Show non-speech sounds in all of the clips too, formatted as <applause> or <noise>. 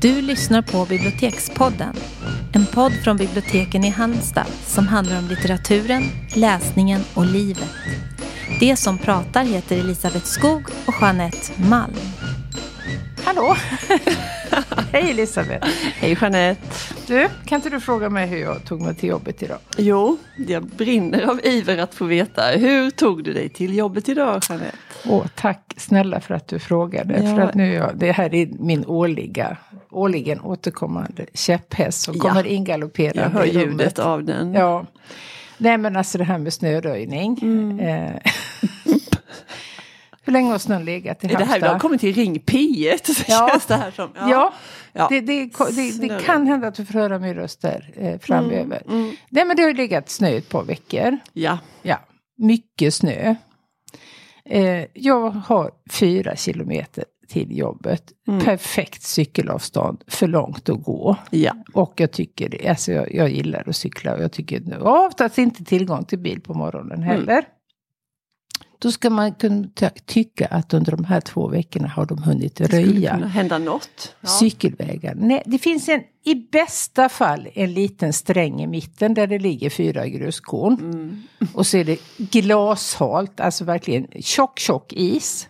Du lyssnar på Bibliotekspodden. En podd från biblioteken i Halmstad som handlar om litteraturen, läsningen och livet. Det som pratar heter Elisabeth Skog och Jeanette Malm. Hallå! <laughs> Hej Elisabeth! Hej Jeanette! Du, kan inte du fråga mig hur jag tog mig till jobbet idag? Jo, jag brinner av iver att få veta. Hur tog du dig till jobbet idag Jeanette? Åh, tack snälla för att du frågade. Ja. För att nu jag, det här är min årliga, årligen återkommande käpphäst som Ja. kommer ingaloperande Jag hör ljudet av den. Ja. Nej men alltså det här med snöröjning. Mm. Eh, <laughs> hur länge har snön legat i Är det här Halmstad? du har kommit till Ring P1? Så Ja. det här som. Ja, Ja. Det, det, det, det Snö. kan hända att du får höra min röst där eh, framöver. Mm. Nej men det har ju legat snö i ett par veckor. Ja. Ja, mycket snö. Eh, jag har fyra kilometer till jobbet. Mm. Perfekt cykelavstånd, för långt att gå. ja. Och jag tycker det, alltså jag, jag gillar att cykla och jag tycker nu, oftast inte tillgång till bil på morgonen heller. Då ska man kunna ty- tycka att under de här två veckorna har de hunnit Det röja kunna hända något. Ja. cykelvägar. Nej, det finns en, i bästa fall en liten sträng i mitten där det ligger fyra gruskorn. Mm. Och så är det glashalt, alltså verkligen tjock, tjock is.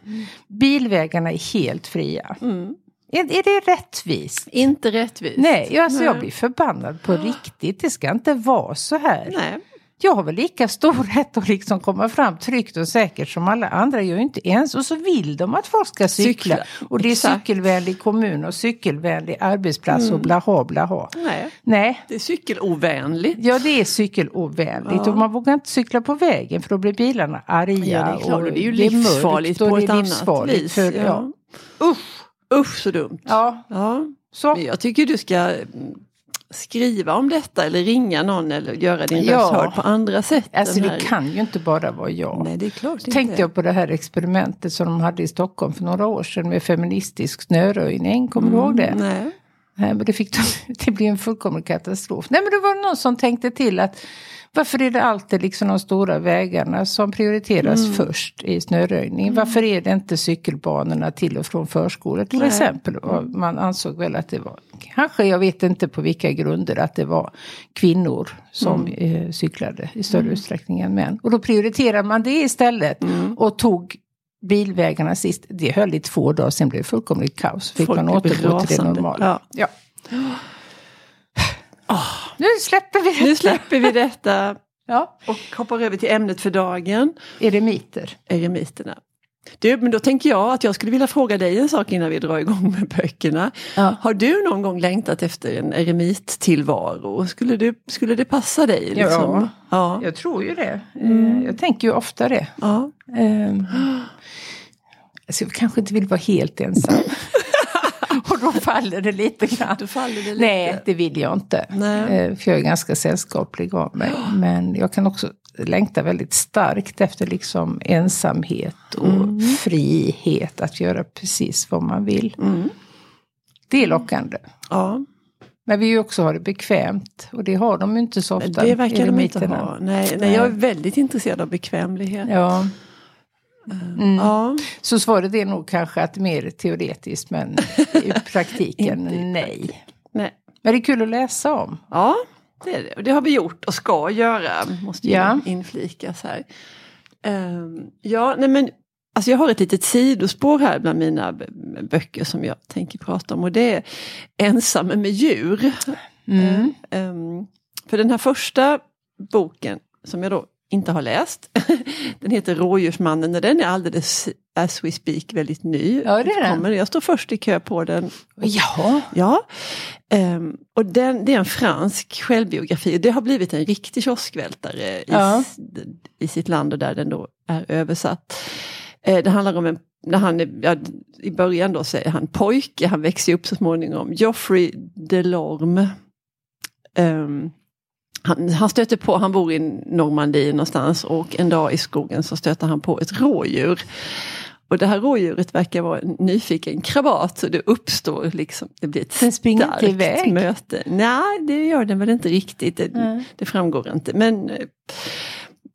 Bilvägarna är helt fria. Mm. Är, är det rättvist? Inte rättvist. Nej, jag- alltså jag Nej. blir förbannad på riktigt. Det ska inte vara så här. Nej. Jag har väl lika stor <laughs> rätt att liksom komma fram tryggt och säkert som alla andra. Jag är ju inte ens. Och så vill de att folk ska cykla. Cykla, Och det är exakt. cykelvänlig kommun och cykelvänlig arbetsplats och blaha blaha. Nej. Nej, Det är cykelovänligt. ja det är cykelovänligt. Ja. Och man vågar inte cykla på vägen för då blir bilarna arga. Ja, det är klart. och Det är ju livsfarligt på ett annat vis. För, ja. ja. Usch! Usch så dumt. Ja, Ja. så. Men jag tycker du ska mm, skriva om detta eller ringa någon eller göra din Ja. röst hörd på andra sätt. Alltså det kan ju inte bara vara jag. Nej, det är klart inte. Tänkte jag på det här experimentet som de hade i Stockholm för några år sedan med feministisk snöröjning. Kommer du ihåg det? Nej. Nej, men det, fick de, <laughs> det blev en fullkomlig katastrof. Nej, men det var någon som tänkte till att varför är det alltid liksom de stora vägarna som prioriteras Mm. först i snöröjning? Varför är det inte cykelbanorna till och från förskolor till Nej. exempel? Och man ansåg väl att det var, kanske jag vet inte på vilka grunder, att det var kvinnor som Mm. eh, cyklade i större utsträckning än män. Och då prioriterar man det istället Mm. och tog bilvägarna sist. Det höll i två dagar, sen blev det fullkomligt kaos. Fick Folk man återgå till det normala. Ja. Ja. Nu släpper vi det. Nu släpper vi detta Ja. och hoppar över till ämnet för dagen. Eremiter. Eremiterna. Du, men då tänker jag att jag skulle vilja fråga dig en sak innan vi drar igång med böckerna. Ja. Har du någon gång längtat efter en eremittillvaro? Skulle, du, skulle det passa dig? Liksom? Ja. Ja. Jag tror ju det. Eh, Jag tänker ju ofta det. ja. Ehm, Alltså jag kanske inte vill vara helt ensam. Då faller det lite grann. Det lite. Nej, det vill jag inte. Nej. Eh, För jag är ganska sällskaplig av mig. Men jag kan också längta väldigt starkt efter liksom ensamhet och Mm. frihet att göra precis vad man vill. Mm. Det är lockande. Ja. Men vi ju också har det bekvämt. Och det har de ju inte så ofta. Det verkar de inte ha. Nej, Nej. jag är väldigt intresserad av bekvämlighet. Ja. Mm. Ja. Så svaret är nog kanske att mer teoretiskt men i <laughs> praktiken nej. Nej. Men det är kul att läsa om. Ja, det är det. Det har vi gjort och ska göra, måste Ja. inflikas här. Ehm, ja, nej men alltså jag har ett litet sidospår här bland mina böcker som jag tänker prata om och det är Ensam med djur. Mm. Ehm, för den här första boken som jag då inte har läst, <laughs> den heter Rådjursmannen och den är alldeles as we speak väldigt ny. Ja, det är den. Kommer- Jag står först i kö på den Ja. Ja, ehm, och den, det är en fransk självbiografi. Det har blivit en riktig kioskvältare i, Ja. s- i sitt land och där den då är översatt. Eh, det handlar om en, när han ja, i början då säger han pojke, han växer upp så småningom, Geoffrey Delorme. Ehm, han, han stöter på, han bor i Normandie någonstans och en dag i skogen så stöter han på ett rådjur. Och det här rådjuret verkar vara en nyfiken krabat så det uppstår liksom, det blir ett Den springer inte starkt iväg? möte. Nej, det gör den väl inte riktigt, det, Nej. det framgår inte. Men eh,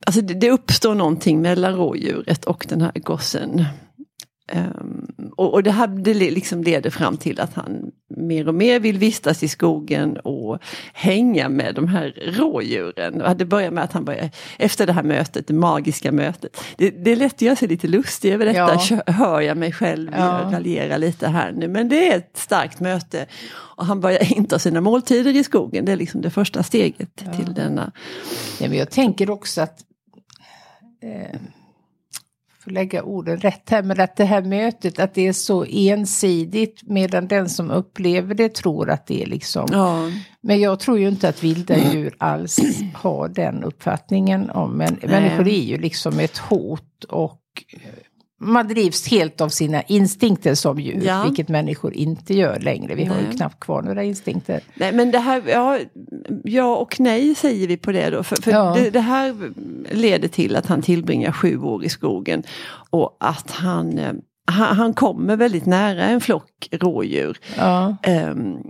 alltså det, det uppstår någonting mellan rådjuret och den här gossen. Um, och, och, det här det liksom leder fram till att han mer och mer vill vistas i skogen och hänga med de här rådjuren. Och det börjar med att han börjar, efter det här mötet, det magiska mötet. Det, det är lätt att göra sig lite lustig över detta, ja. hör jag mig själv ja. raljera lite här nu. Men det är ett starkt möte. Och han börjar <laughs> inta sina måltider i skogen, det är liksom det första steget ja. till denna. Ja, men jag tänker också att eh får lägga orden rätt här, men att det här mötet, att det är så ensidigt medan den som upplever det tror att det är liksom... Ja. Men jag tror ju inte att vilda djur alls har den uppfattningen om men människor är ju liksom ett hot och man drivs helt av sina instinkter som djur, ja. vilket människor inte gör längre. Vi nej. har ju knappt kvar några instinkter. Nej, men det här, ja, ja och nej säger vi på det då. För, för ja. det, det, här leder till att han tillbringar sju år i skogen och att han, eh, han, han kommer väldigt nära en flock rådjur. Ja. Um,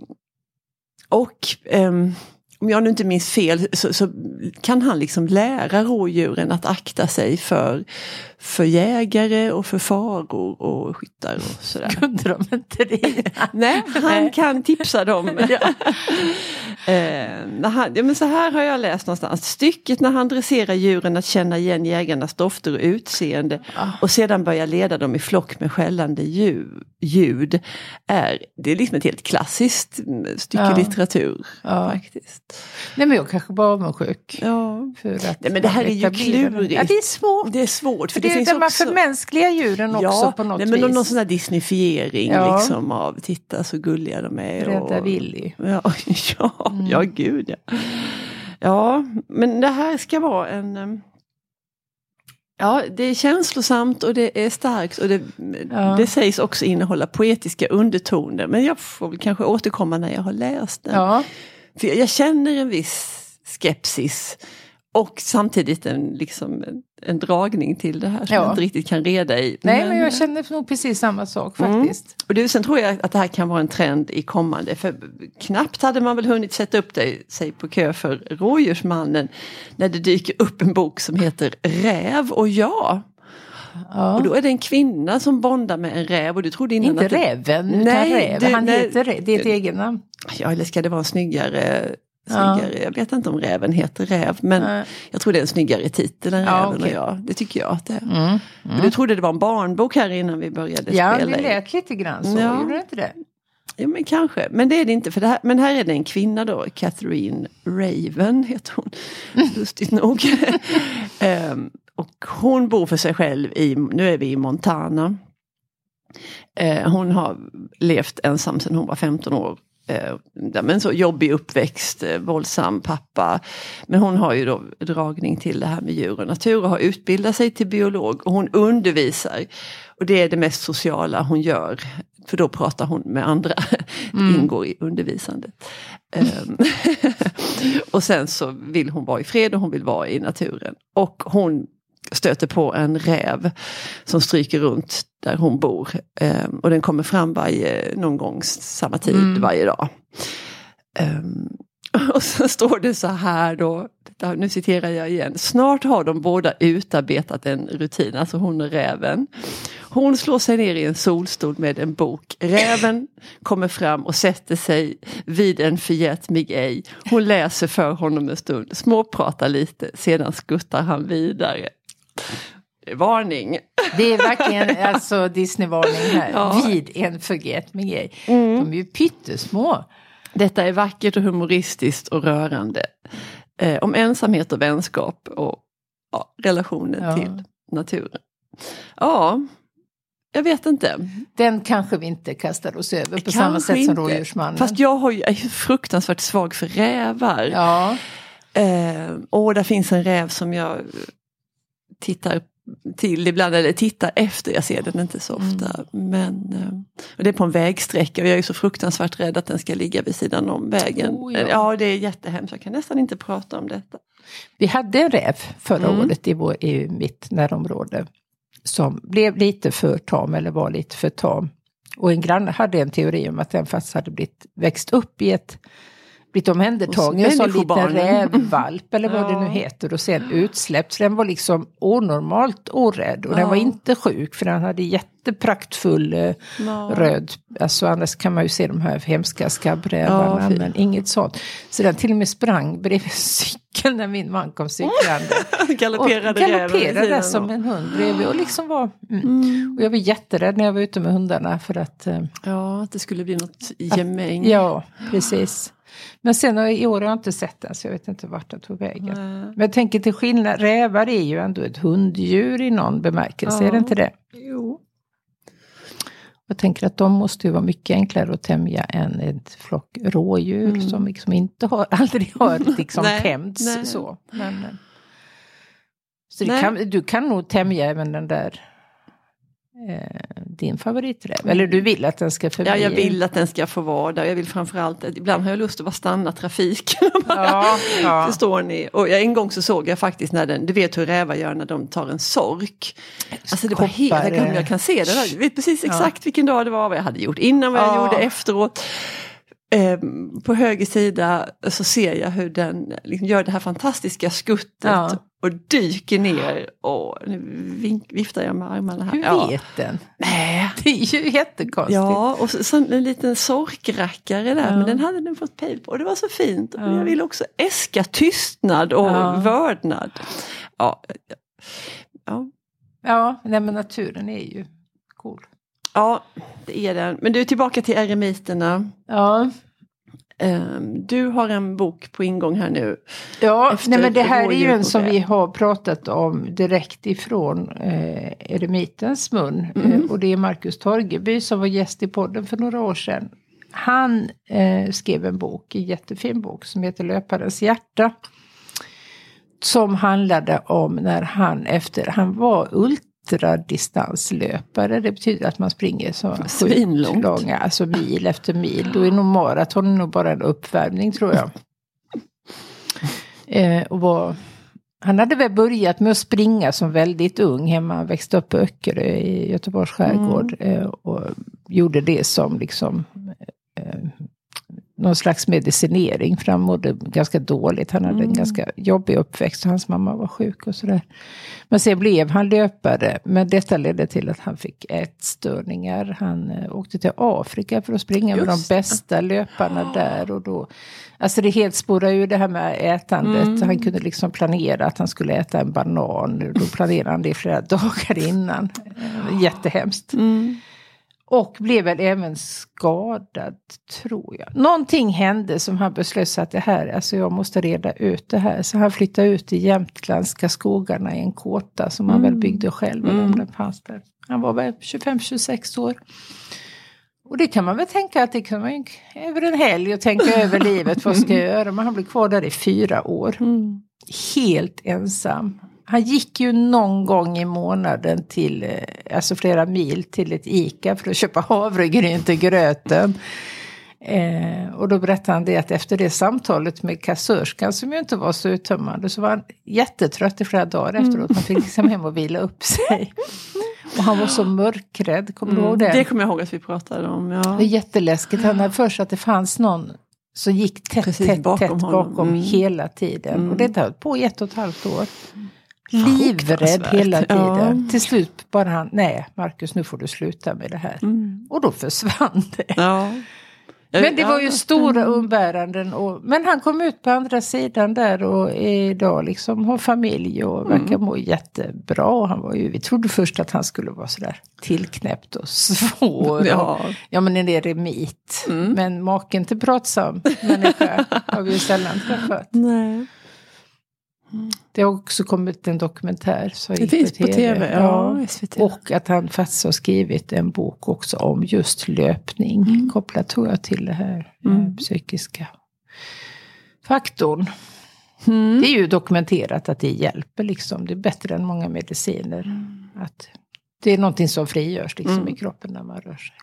och um, om jag nu inte minns fel så, så, kan han liksom lära rådjuren att akta sig för, för jägare och för faror och skyttar och sådär. <laughs> Kunde de inte det? <laughs> Nej, han kan tipsa dem. <laughs> ja. eh, han, ja, men så här har jag läst någonstans. Stycket när han dresserar djuren att känna igen jägarnas dofter och utseende ah. och sedan börjar leda dem i flock med skällande ljud. Är, det är liksom ett helt klassiskt stycke ja. litteratur. Ja. faktiskt. Nej men jag kanske bara avundsjuk. Ja. För att Nej men det här är ju klurigt. Ja, det är svårt. Det är svårt. För det, det finns också... Man förmänskligar djuren också ja, på något nej, men vis. Någon sån här disneyfiering ja. liksom av titta så gulliga de är. Rädda och... Willy. Ja, <laughs> ja, mm. ja gud ja. Ja, men det här ska vara en Ja, det är känslosamt och det är starkt och det, ja. det sägs också innehålla poetiska undertoner. Men jag får väl kanske återkomma när jag har läst den. Ja. För jag känner en viss skepsis och samtidigt en, liksom, en dragning till det här som ja. jag inte riktigt kan reda i. Nej men, men jag känner nog precis samma sak mm. faktiskt. Mm. Och det, sen tror jag att det här kan vara en trend i kommande. För knappt hade man väl hunnit sätta upp det, sig på kö för Rådjursmannen när det dyker upp en bok som heter Räv och jag. Ja. Och då är det en kvinna som bondar med en räv och du trodde innan Inte att det... räven, utan nej, räv. Du, Han nej, heter det, är ett egennamn. Ja, eller ska det vara en snyggare Snyggare. Ja. Jag vet inte om räven heter räv men Nej. jag tror det är en snyggare titel än ja, räven okay. och jag. Det tycker jag att det är. Mm. Mm. Du trodde det var en barnbok här innan vi började ja, spela. Ja, det lät lite grann så. Ja. Gjorde det inte det? Ja men kanske, men det är det inte. För det här, men här är det en kvinna då, Catherine Raven heter hon. <laughs> Lustigt nog. um, <laughs> och hon bor för sig själv i, nu är vi i Montana. Uh, hon har levt ensam sedan hon var 15 år eh, men så jobbig uppväxt, eh, våldsam pappa. Men hon har ju då dragning till det här med djur och natur och har utbildat sig till biolog och hon undervisar. Och det är det mest sociala hon gör. För då pratar hon med andra, <laughs> mm. ingår i undervisandet. Um, <laughs> och sen så vill hon vara i fred och hon vill vara i naturen. Och hon stöter på en räv som stryker runt där hon bor. Um, och den kommer fram varje, någon gång samma tid mm. varje dag. Um, <laughs> och så står det så här då, nu citerar jag igen. Snart har de båda utarbetat en rutin, alltså hon och räven. Hon slår sig ner i en solstol med en bok. Räven kommer fram och sätter sig vid en förgätmig ej. Hon läser för honom en stund, småpratar lite, sedan skuttar han vidare. Varning! Det är verkligen alltså Disney-varning här. Ja. Vid en forget me gay. Mm. De är ju pyttesmå. Detta är vackert och humoristiskt och rörande. Eh, om ensamhet och vänskap och ja, relationen ja. till naturen. Ja, jag vet inte. Den kanske vi inte kastar oss över på kanske samma sätt inte. som Rådjursmannen. Fast jag har ju, är fruktansvärt svag för rävar. Ja. Eh, och där finns en räv som jag tittar till ibland, eller tittar efter, jag ser den inte så ofta. Mm. Men eh, och det är på en vägsträcka och jag är så fruktansvärt rädd att den ska ligga vid sidan om vägen. Oh, ja. ja. det är jättehemskt, jag kan nästan inte prata om detta. Vi hade en räv förra mm. året i, vår, i mitt närområde som blev lite för tam eller var lite för tam. Och en granne hade en teori om att den faktiskt hade blivit, växt upp i ett blivit omhändertagen som en liten rävvalp eller vad det Ja. nu heter och sen utsläppt. Så den var liksom onormalt orädd och den Ja. var inte sjuk för den hade jättepraktfull eh, Ja. röd, alltså annars kan man ju se de här hemska skabbrävarna Ja, men inget sånt. Så den till och med sprang bredvid <laughs> cykeln när min man kom cyklande. <laughs> Och Galopperade vid galopperade som en hund bredvid och liksom var... Mm. Mm. Och jag var jätterädd när jag var ute med hundarna för att... Eh, Ja, att det skulle bli något gemäng. ja, precis. Men sen i år har jag inte sett den så jag vet inte vart den tog vägen. Nej. Men jag tänker till skillnad, rävar är ju ändå ett hunddjur i någon bemärkelse, Ja. är det inte det? Jo. Jag tänker att de måste ju vara mycket enklare att tämja än ett flock rådjur Mm. som liksom inte har, <laughs> aldrig har <laughs> liksom Nej, tämjts nej. så. Men, så kan, du kan nog tämja även den där din favoriträv. Eller du vill att den ska förbli... Ja, jag vill att den ska få vara där. Jag vill framförallt, ibland har jag lust att bara stanna trafiken. <laughs> Ja, ja. Förstår ni? Och en gång så såg jag faktiskt när den, du vet hur rävar gör när de tar en sork. Alltså det var helt, jag jag kan se det där. Jag vet precis exakt vilken dag det var, vad jag hade gjort innan, vad jag Ja. gjorde efteråt. Ehm, på höger sida så ser jag hur den liksom gör det här fantastiska skuttet Ja. Och dyker ner. Och nu viftar jag med armarna här. Hur Ja. vet den? Nej. <laughs> Det är ju jättekonstigt. Ja, och så, så en liten sorkrackare där, Ja. men den hade den fått pejl på. Och det var så fint. Och Ja. jag ville också äska tystnad och Ja. vördnad. Ja, ja. Ja, nej men naturen är ju cool. ja, det är den. Men du, tillbaka till eremiterna. Ja, Du har en bok på ingång här nu. ja nej men det här är ju en som vi har pratat om direkt ifrån eh, eremitens mun. Mm. Eh, och det är Marcus Torgeby som var gäst i podden för några år sedan. Han eh, skrev en bok, en jättefin bok som heter Löparens hjärta. Som handlade om när han efter, han var ultradistanslöpare. Det betyder att man springer så Svinlångt. långa, alltså mil efter mil. Då är nog maraton nog bara en uppvärmning tror jag. <laughs> Eh, och var, han hade väl börjat med att springa som väldigt ung hemma. Han växte upp på Öckerö i Göteborgs skärgård. Eh, och gjorde det som liksom eh, någon slags medicinering. För han mådde ganska dåligt. Han hade en ganska jobbig uppväxt. och Hans mamma var sjuk och sådär. Men sen blev han löpare. Men detta ledde till att han fick ätstörningar. Han eh, åkte till Afrika för att springa med de Just bästa löparna där. Och då, alltså det helt spårade ju det här med ätandet. Han kunde liksom planera att han skulle äta en banan. Då planerade han det flera <laughs> dagar innan. Eh, Jättehemskt. Och blev väl även skadad, tror jag. Någonting hände som han beslöt sig att det här, alltså jag måste reda ut det här. Så han flyttade ut i jämtländska skogarna i en kåta som han väl byggde själv. Där. Han var väl 25-26 år. Och det kan man väl tänka att det kan man över en helg och tänka <laughs> över livet. Vad ska jag göra? Men han blev kvar där i fyra år. Helt ensam. Han gick ju någon gång i månaden till, eh, alltså flera mil till ett ICA för att köpa havregryn till gröten. Eh, och då berättade han det att efter det samtalet med kassörskan som ju inte var så uttömmande så var han jättetrött i flera dagar efteråt. Han fick liksom hem och vila upp sig. Och han var så mörkrädd, kommer du ihåg det? Det kommer jag ihåg att vi pratade om. Ja. Det är jätteläskigt. Han hade för sig att det fanns någon som gick tätt, Precis, tätt, bakom tätt honom. bakom Mm. hela tiden. Mm. Och det höll på i ett och ett halvt år. Livrädd hela tiden. Ja. Till slut bara han, nej Marcus nu får du sluta med det här. Mm. Och då försvann det. Ja. Men det var ju stora umbäranden. Och, men han kom ut på andra sidan där och idag liksom har familj och Mm. verkar må jättebra. Och Han var ju, vi trodde först att han skulle vara sådär tillknäppt och svår. Och, Ja. ja men en eremit. Mm. Men maken till pratsam människa har vi ju sällan träffat. Nej. Det har också kommit en dokumentär. Så Det finns på tv. Ja, SVT. Och att han faktiskt har skrivit en bok också om just löpning. Mm. Kopplat tror jag till det här eh, Mm. psykiska faktorn. Mm. Det är ju dokumenterat att det hjälper liksom. Det är bättre än många mediciner. Att det är någonting som frigörs liksom Mm. i kroppen när man rör sig.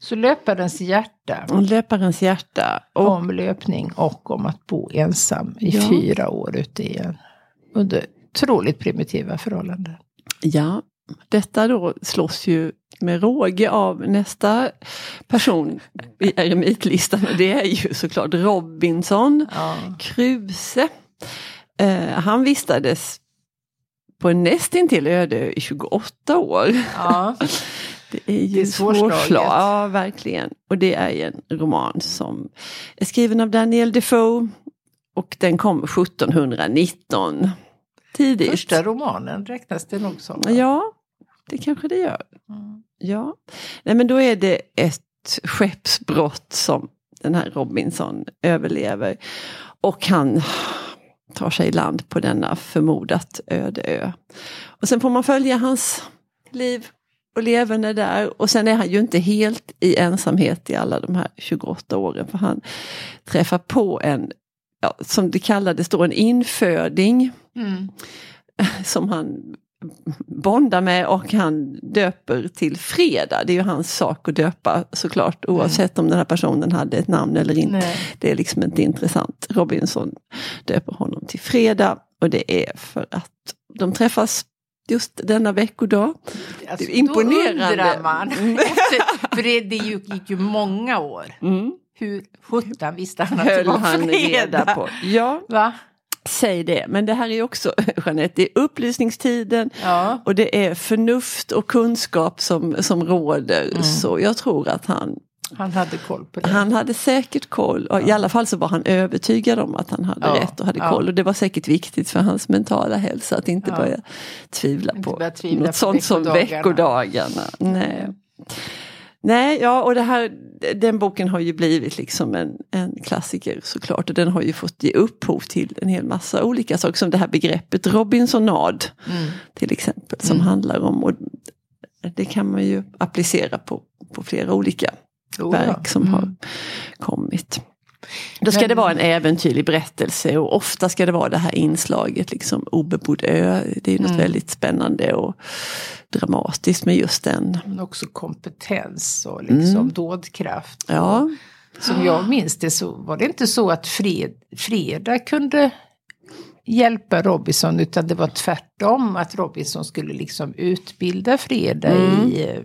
Så löparens hjärta Och Löparens hjärta. Och, om löpning och om att bo ensam i Ja. fyra år ute i en under otroligt primitiva förhållanden. ja, detta då slåss ju med råge av nästa person i eremitlistan och det är ju såklart Robinson Ja. Kruse. Eh, han vistades på en nästintill öde i 28 år. Ja. <laughs> Det är ju Det är svårslaget. svårslaget. Ja, verkligen. Och det är ju en roman som är skriven av Daniel Defoe. Och den kom 1719. Tidigt. Första romanen räknas det nog som. va? Ja, det kanske det gör. Mm. Ja. Nej men då är det ett skeppsbrott som den här Robinson överlever. Och han tar sig i land på denna förmodat öde ö. Och sen får man följa hans liv och levande där. Och sen är han ju inte helt i ensamhet i alla de här 28 åren. För han träffar på en, ja, som det kallades då, en inföding Mm. <laughs> som han bondar med och han döper till Fredag. Det är ju hans sak att döpa såklart oavsett om den här personen hade ett namn eller inte. Nej. Det är liksom inte intressant. Robinson döper honom till Fredag och det är för att de träffas just denna veckodag. Alltså, Det är imponerande. Man. <laughs> Efter, för det, det gick ju många år. Mm. Hur sjutton visste han att det Höll var han fredag? reda på. Ja, Va? säg det. Men det här är också, <laughs> Jeanette, det är upplysningstiden. Ja. Och det är förnuft och kunskap som, som råder. Mm. Så jag tror att han, Han hade koll på det. han hade säkert koll. Och I alla fall så var han övertygad om att han hade Ja, rätt och hade ja. koll. Och det var säkert viktigt för hans mentala hälsa att inte Ja. börja tvivla Inte på börja tvivla något på sånt som veckodagarna. Nej. Nej, ja och det här, den boken har ju blivit liksom en, en klassiker såklart. Och den har ju fått ge upphov till en hel massa olika saker. Som det här begreppet Robinsonad Mm. till exempel. Som handlar om, och det kan man ju applicera på, på flera olika Ja. verk som Mm. har kommit. Då ska Men- det vara en äventyrlig berättelse och ofta ska det vara det här inslaget, liksom obebodd ö. Det är något Mm. väldigt spännande och dramatiskt med just den. Men också kompetens och liksom Mm. dådkraft. Ja, Som jag minns det så var det inte så att Fred, Freda kunde hjälpa Robinson utan det var tvärtom att Robinson skulle liksom utbilda Freda Mm. i eh,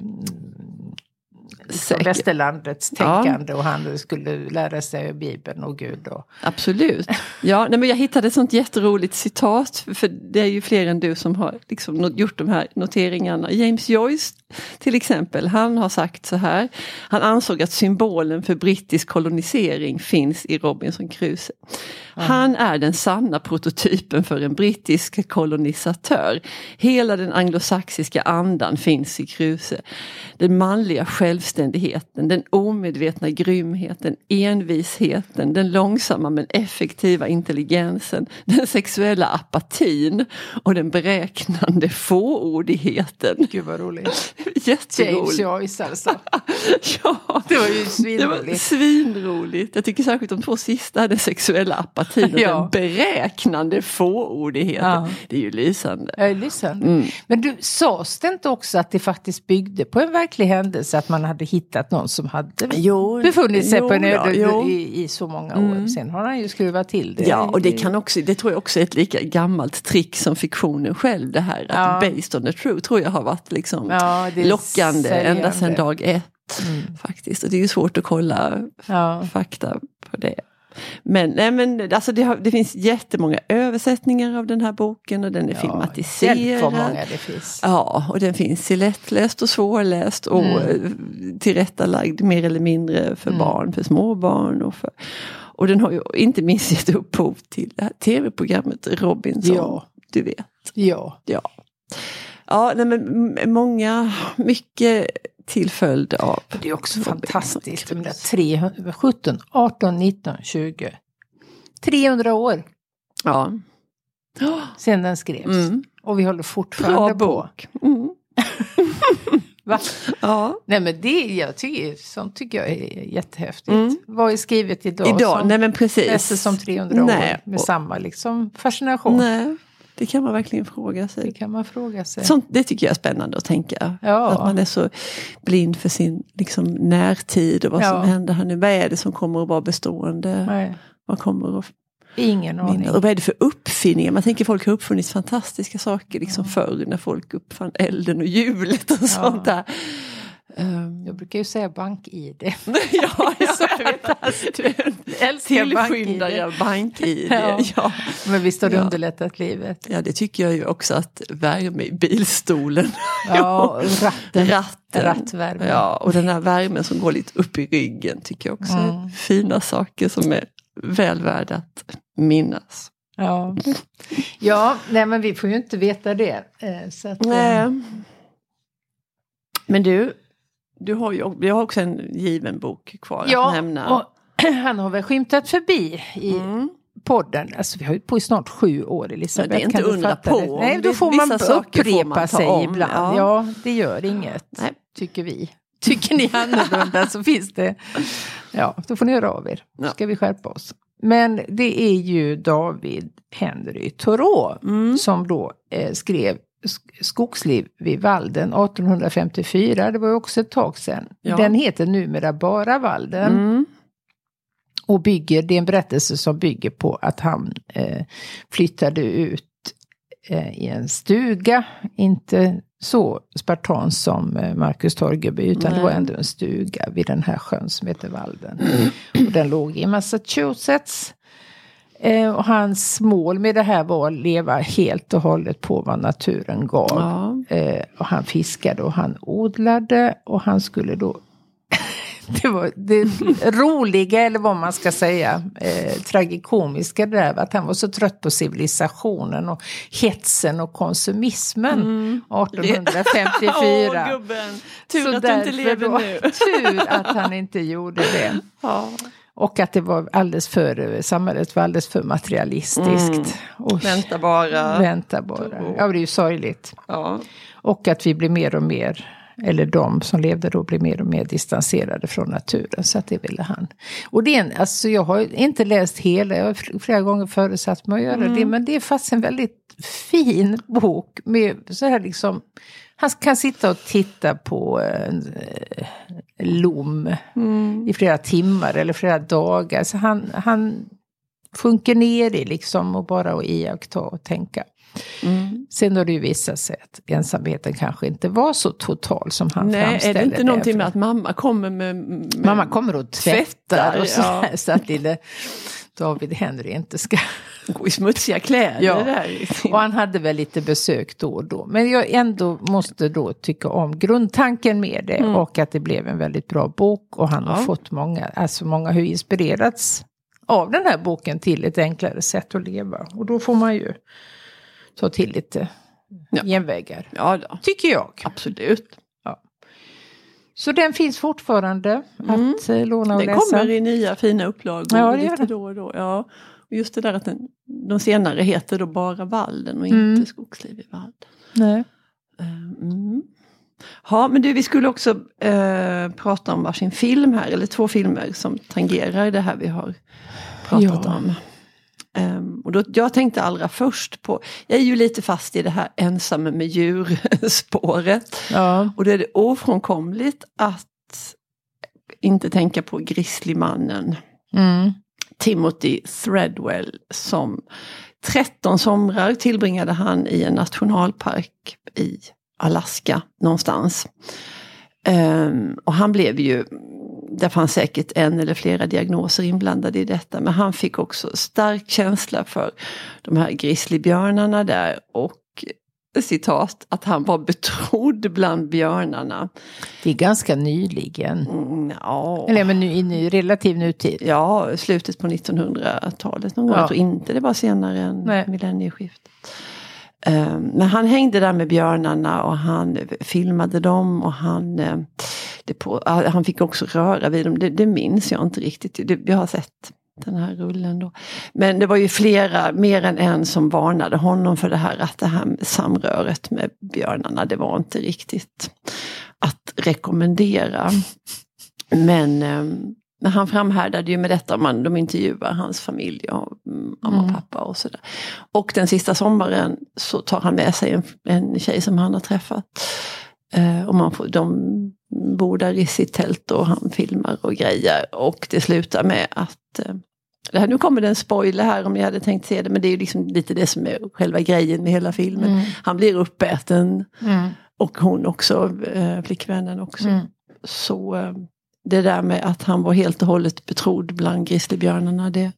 Säkert. västerlandets Ja. tänkande och han skulle lära sig Bibeln och Gud. Och, absolut. Ja, nej, men jag hittade ett sånt jätteroligt citat, för det är ju fler än du som har liksom gjort de här noteringarna. James Joyce till exempel, han har sagt så här. Han ansåg att symbolen för brittisk kolonisering finns i Robinson Crusoe. Han är den sanna prototypen för en brittisk kolonisatör. Hela den anglosaxiska andan finns i Crusoe. Den manliga självständigheten, den omedvetna grymheten, envisheten, den långsamma men effektiva intelligensen, den sexuella apatin och den beräknande fåordigheten. Gud vad roligt. <laughs> James Jätteroligt. Joyce alltså. Ja, Det var ju det var svinroligt. svinroligt. Jag tycker särskilt de två sista, den sexuella apatin och <laughs> Ja. den beräknande fåordigheten. Ja. Det är ju lysande. Är lysande. Mm. Men du, sades det inte också att det faktiskt byggde på en verklig händelse? Att man hade hittat någon som hade Jo, befunnit sig jo på en öde jo. i, i så många år. Mm. Sen har han ju skruvat till det. Ja, och det, kan också, det tror jag också är ett lika gammalt trick som fiktionen själv. Det här att Ja. based on the true tror jag har varit liksom Ja, lockande ända sedan dag ett. Mm. Faktiskt. Och det är ju svårt att kolla Ja. fakta på det. Men, nej, men alltså det, har, det finns jättemånga översättningar av den här boken och den är vad filmatiserad. många det finns. Ja, och den finns i lättläst och svårläst och Mm. eh, tillrättalagd mer eller mindre för Mm. barn, för småbarn. Och, för, och den har ju inte minst gett upphov till det här tv-programmet Robinson. Ja. Du vet. Ja. Ja, ja nej, men många, mycket till följd av Det är också fantastiskt. De där Crusoe. 300, 17, 18, 19, 20. 300 år Ja. sedan den skrevs. Mm. Och vi håller fortfarande Bra på. bok. Mm. <laughs> Va? Ja. Nej men det, jag tycker, sånt tycker jag är jättehäftigt. Mm. Vad är skrivet idag, Idag, som nej men precis. läses som 300 Nej. år med Och- samma liksom, fascination? Nej, det kan man verkligen fråga Det sig. kan man fråga sig. Sånt, det tycker jag är spännande att tänka. Ja. Att man är så blind för sin liksom, närtid och vad Ja. som händer här nu. Vad är det som kommer att vara bestående? Nej, Vad kommer att ingen aning. Och vad är det för uppfinningar? Man tänker folk har uppfunnit fantastiska saker liksom förr när folk uppfann elden och hjulet och sånt där. Um, Jag brukar ju säga bank-id. <laughs> ja, jag vet. Är tillskyndare av bank-id. Ja. Ja. Men visst har det Ja. underlättat livet. ja, det tycker jag ju också att värme i bilstolen. Ja, ratten. Ratten. Rattvärme. Ja, och den här värmen som går lite upp i ryggen tycker jag också är Mm. fina saker som är väl värda att minnas. Ja. ja, nej men vi får ju inte veta det. eh, Så att, eh, Nej. Men du, du har ju vi har också en given bok kvar Ja, att nämna. och <clears throat> han har väl skymtat förbi i Mm. podden. Alltså vi har ju på i snart sju år Elisabeth. det är inte kan undra på det? Nej, då får man upprepa man sig om, ibland. ja. Ja. det gör inget, Nej. tycker vi. <laughs> Tycker ni annorlunda så finns det, ja, då får ni höra av er. Då ska vi skärpa oss. Men det är ju David Henry Thoreau Mm. som då eh, skrev Sk- Skogsliv vid Valden 1854. Det var ju också ett tag sedan. Ja. Den heter numera bara Valden. Mm. Och bygger, det är en berättelse som bygger på att han eh, flyttade ut eh, i en stuga. Inte så spartans som eh, Marcus Torgeby utan Nej. det var ändå en stuga vid den här sjön som heter Valden. Och den låg i Massachusetts. Eh, och hans mål med det här var att leva helt och hållet på vad naturen gav. Ja. Eh, och han fiskade och han odlade och han skulle då <laughs> det var det roliga, eller vad man ska säga, eh, tragikomiska det där att han var så trött på civilisationen och hetsen och konsumismen Mm. 1854. Åh <laughs> gubben, tur Så att du inte lever då- nu. <laughs> Tur att han inte gjorde det. Ja. Och att det var alldeles för, samhället var alldeles för materialistiskt. Mm. Och Vänta bara. Vänta bara. Ja, det är ju sorgligt. Ja. Och att vi blir mer och mer, eller de som levde då blir mer och mer distanserade från naturen. Så att det ville han. Och det är en, alltså jag har inte läst hela, jag har fl- flera gånger föresatt mig att göra Mm. det. Men det är fast en väldigt fin bok med så här liksom, han kan sitta och titta på en eh, lom Mm. i flera timmar eller flera dagar. Så han, han sjunker ner i liksom och bara att iaktta och tänka. Mm. Sen har det ju visat sig att ensamheten kanske inte var så total som han Nej, är framställer det inte någonting med att mamma kommer med... med Mamma kommer och tvättar, tvättar, och så, ja. så att lille David Henry inte ska... Gå i smutsiga kläder Ja. där. Och han hade väl lite besök då och då. Men jag ändå måste då tycka om grundtanken med det och att det blev en väldigt bra bok. Och han har Mm. Ja. fått många, alltså många har inspirerats av den här boken till ett enklare sätt att leva. Och då får man ju ta till lite Ja. genvägar. Ja, då. Tycker jag. absolut. Så den finns fortfarande att eh, låna och Den läsa. kommer i nya fina upplagor Ja, det lite då och då. Ja. Och just det där att den, de senare heter då bara Valden och Mm. inte Skogsliv i Valden. Nej. Eh, Mm. Ja, men du, vi skulle också eh, prata om varsin film här, eller två filmer som tangerar det här vi har pratat Ja. om. Ehm, och då, jag tänkte allra först på, jag är ju lite fast i det här ensam med djur-spåret. Ja. Och då är det ofrånkomligt att inte tänka på Grizzlymannen Mm. Timothy Threadwell som 13 somrar tillbringade han i en nationalpark i Alaska någonstans. Ehm, och han blev ju, det fanns säkert en eller flera diagnoser inblandade i detta, men han fick också stark känsla för de här grizzlybjörnarna där och citat att han var betrodd bland björnarna. Det är ganska nyligen. Mm, ja. Eller men nu, i ny, relativ nutid. Ja, slutet på 1900-talet någon gång. Ja. Jag tror inte det var senare än millennieskiftet. Eh, men han hängde där med björnarna och han filmade dem och han, eh, det på, han fick också röra vid dem. Det, det minns jag inte riktigt. Det, jag har sett den här rullen då. Men det var ju flera, mer än en som varnade honom för det här att det här samröret med björnarna, det var inte riktigt att rekommendera. Men, eh, men han framhärdade ju med detta, man, de intervjuar hans familj och mm, mamma och Mm. pappa och sådär. Och den sista sommaren så tar han med sig en, en tjej som han har träffat. Eh, och man får, de bor där i sitt tält och han filmar och grejer. Och det slutar med att eh, det här, nu kommer det en spoiler här om ni hade tänkt se det, men det är ju liksom lite det som är själva grejen med hela filmen. Mm. Han blir uppäten Mm. och hon också, eh, flickvännen också. Mm. så eh, det där med att han var helt och hållet betrodd bland grizzlybjörnarna det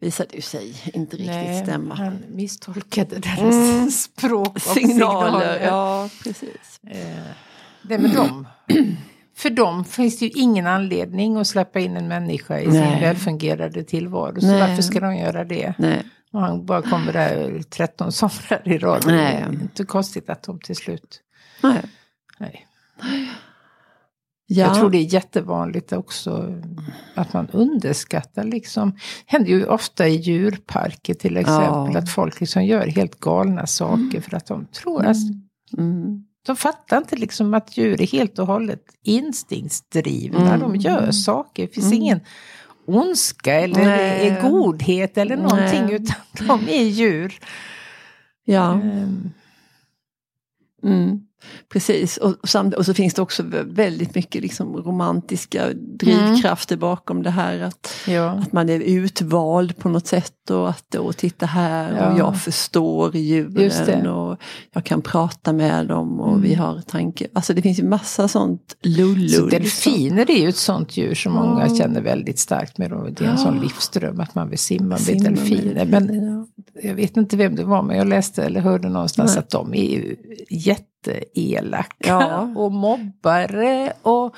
visade ju sig inte riktigt Nej, stämma. Han misstolkade deras Mm. språk och <laughs> Signaler, signaler. ja precis. Eh, Det med dem. För dem finns det ju ingen anledning att släppa in en människa i sin Nej. välfungerande tillvaro. Så Nej. varför ska de göra det? Nej. Och han bara kommer där 13 somrar i rad. Nej. Det är inte konstigt att de till slut... Nej. Nej. Ja. Jag tror det är jättevanligt också att man underskattar liksom. Det händer ju ofta i djurparker till exempel Ja. att folk liksom gör helt galna saker för att de tror att Mm. de fattar inte liksom att djur är helt och hållet instinktsdrivna. Mm. De gör saker. Det finns Mm. ingen ondska eller Nej. godhet eller någonting. Nej. Utan de är djur. Ja. Ehm, Mm. Precis, och, samt, och så finns det också vä- väldigt mycket liksom romantiska drivkrafter bakom det här. Att, ja. att man är utvald på något sätt och att och titta här Ja. och jag förstår djuren och jag kan prata med dem och Mm. vi har tanke. Alltså det finns ju massa sånt lullull. Så delfiner är ju ett sånt djur som många känner väldigt starkt med. Det är en sån livsdröm att man vill simma med delfiner. Men jag vet inte vem det var, men jag läste eller hörde någonstans Nej. att de är ju jätteelaka Ja. <laughs> och mobbare. Och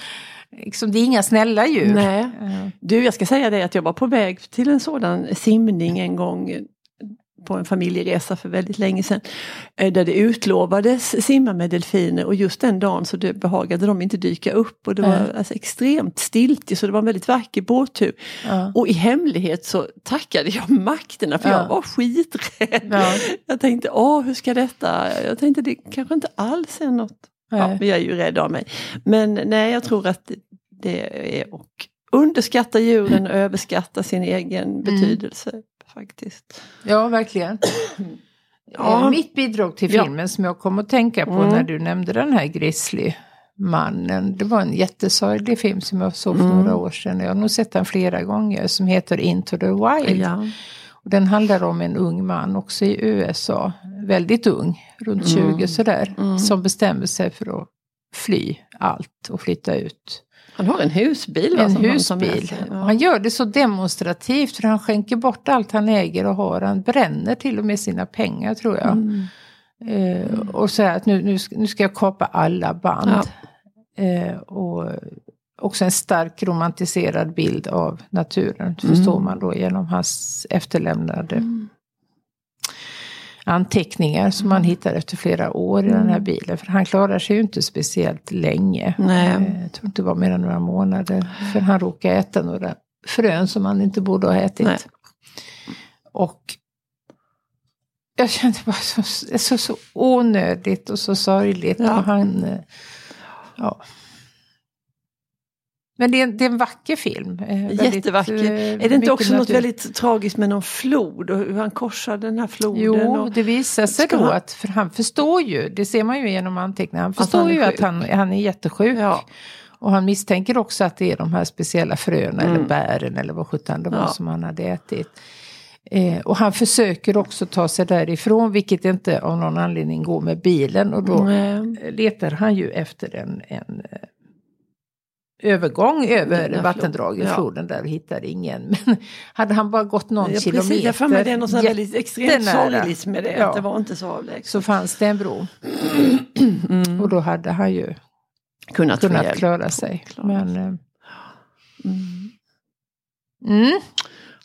liksom, det är inga snälla djur. Nej. Du, jag ska säga det att jag var på väg till en sådan simning en gång på en familjeresa för väldigt länge sedan. eh, Där det utlovades simma med delfiner och just den dagen så behagade de inte dyka upp och det var Nej. alltså extremt stiltje så det var en väldigt vacker båttur. Ja. Och i hemlighet så tackade jag makterna för Ja. jag var skiträdd. Ja. Jag tänkte, åh hur ska detta, jag tänkte det kanske inte alls är något Ja, men jag är ju rädd av mig. Men nej, jag tror att det är och underskatta djuren och överskatta sin egen betydelse. Faktiskt. ja, verkligen. <clears throat> Ja. Eh, Mitt bidrag till Ja. filmen som jag kom att tänka på Mm. när du nämnde den här Grizzly-mannen. Det var en jättesorglig film som jag såg för Mm. några år sedan. Jag har nog sett den flera gånger. Som heter Into the Wild. Ja. Och Den handlar om en ung man också i USA. Väldigt ung, runt 20 Mm. sådär. Mm. Som bestämmer sig för att fly allt och flytta ut. Han har en husbil. En han med husbil. Och Ja. Han gör det så demonstrativt för han skänker bort allt han äger och har. Han bränner till och med sina pengar tror jag. Mm. Eh, och säger att nu, nu, ska- nu ska jag kapa alla band. Eh, och också en stark romantiserad bild av naturen. Mm. Förstår man då genom hans efterlämnade Mm. Anteckningar som han hittar efter flera år i den här Mm. bilen. För han klarar sig ju inte speciellt länge. Nej. Eh, Jag tror inte det var mer än några månader. För han råkade äta några frön som han inte borde ha ätit. Nej. Och jag kände bara så, så, så onödigt och så sorgligt. Ja. Och han, eh, ja. Men det är, det är en vacker film. eh, väldigt, Jättevacker. eh, Är det inte också något natur. väldigt tragiskt med någon flod och hur han korsar den här floden? Jo, och, det visar sig då han- att, för han förstår ju, det ser man ju genom anteckningarna, han Att förstår han är ju att han, han är jättesjuk. ja. Och han misstänker också att det är de här speciella fröna eller Mm. bären eller vad sjutton det var Ja. som han hade ätit. Eh, och han försöker också ta sig därifrån, vilket inte av någon anledning går med bilen. Och då Nej. letar han ju efter en, en eh, övergång över vattendraget, ja. floden där och hittar ingen. <laughs> Men hade han bara gått någon Ja, kilometer precis, jag får mig det är något väldigt extremt sorgligt med det. Ja. Att det var inte så avlägset. så fanns det en bro. Mm. Och då hade han ju kunnat, kunnat klara sig. Klara Men, eh, Mm. mm,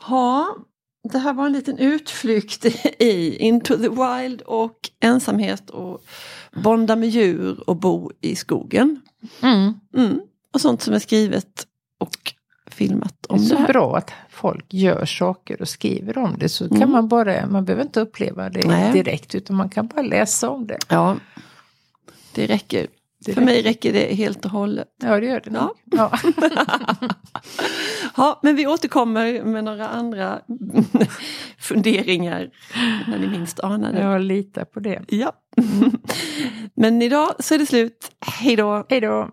Ja, det här var en liten utflykt i Into the Wild och ensamhet och bonda med djur och bo i skogen. mm. Och sånt som är skrivet och filmat Det är om det så här. bra att folk gör saker och skriver om det. Så kan Mm. man bara, man behöver inte uppleva det Nej. direkt utan man kan bara läsa om det. Ja, det räcker. Det För mig räcker det helt och hållet. Ja, det gör det nog. Ja. Ja. <laughs> Ja, men vi återkommer med några andra <laughs> funderingar när ni minst anar det. Jag litar på det. Ja. <laughs> Men idag så är det slut. Hej då! Hej då!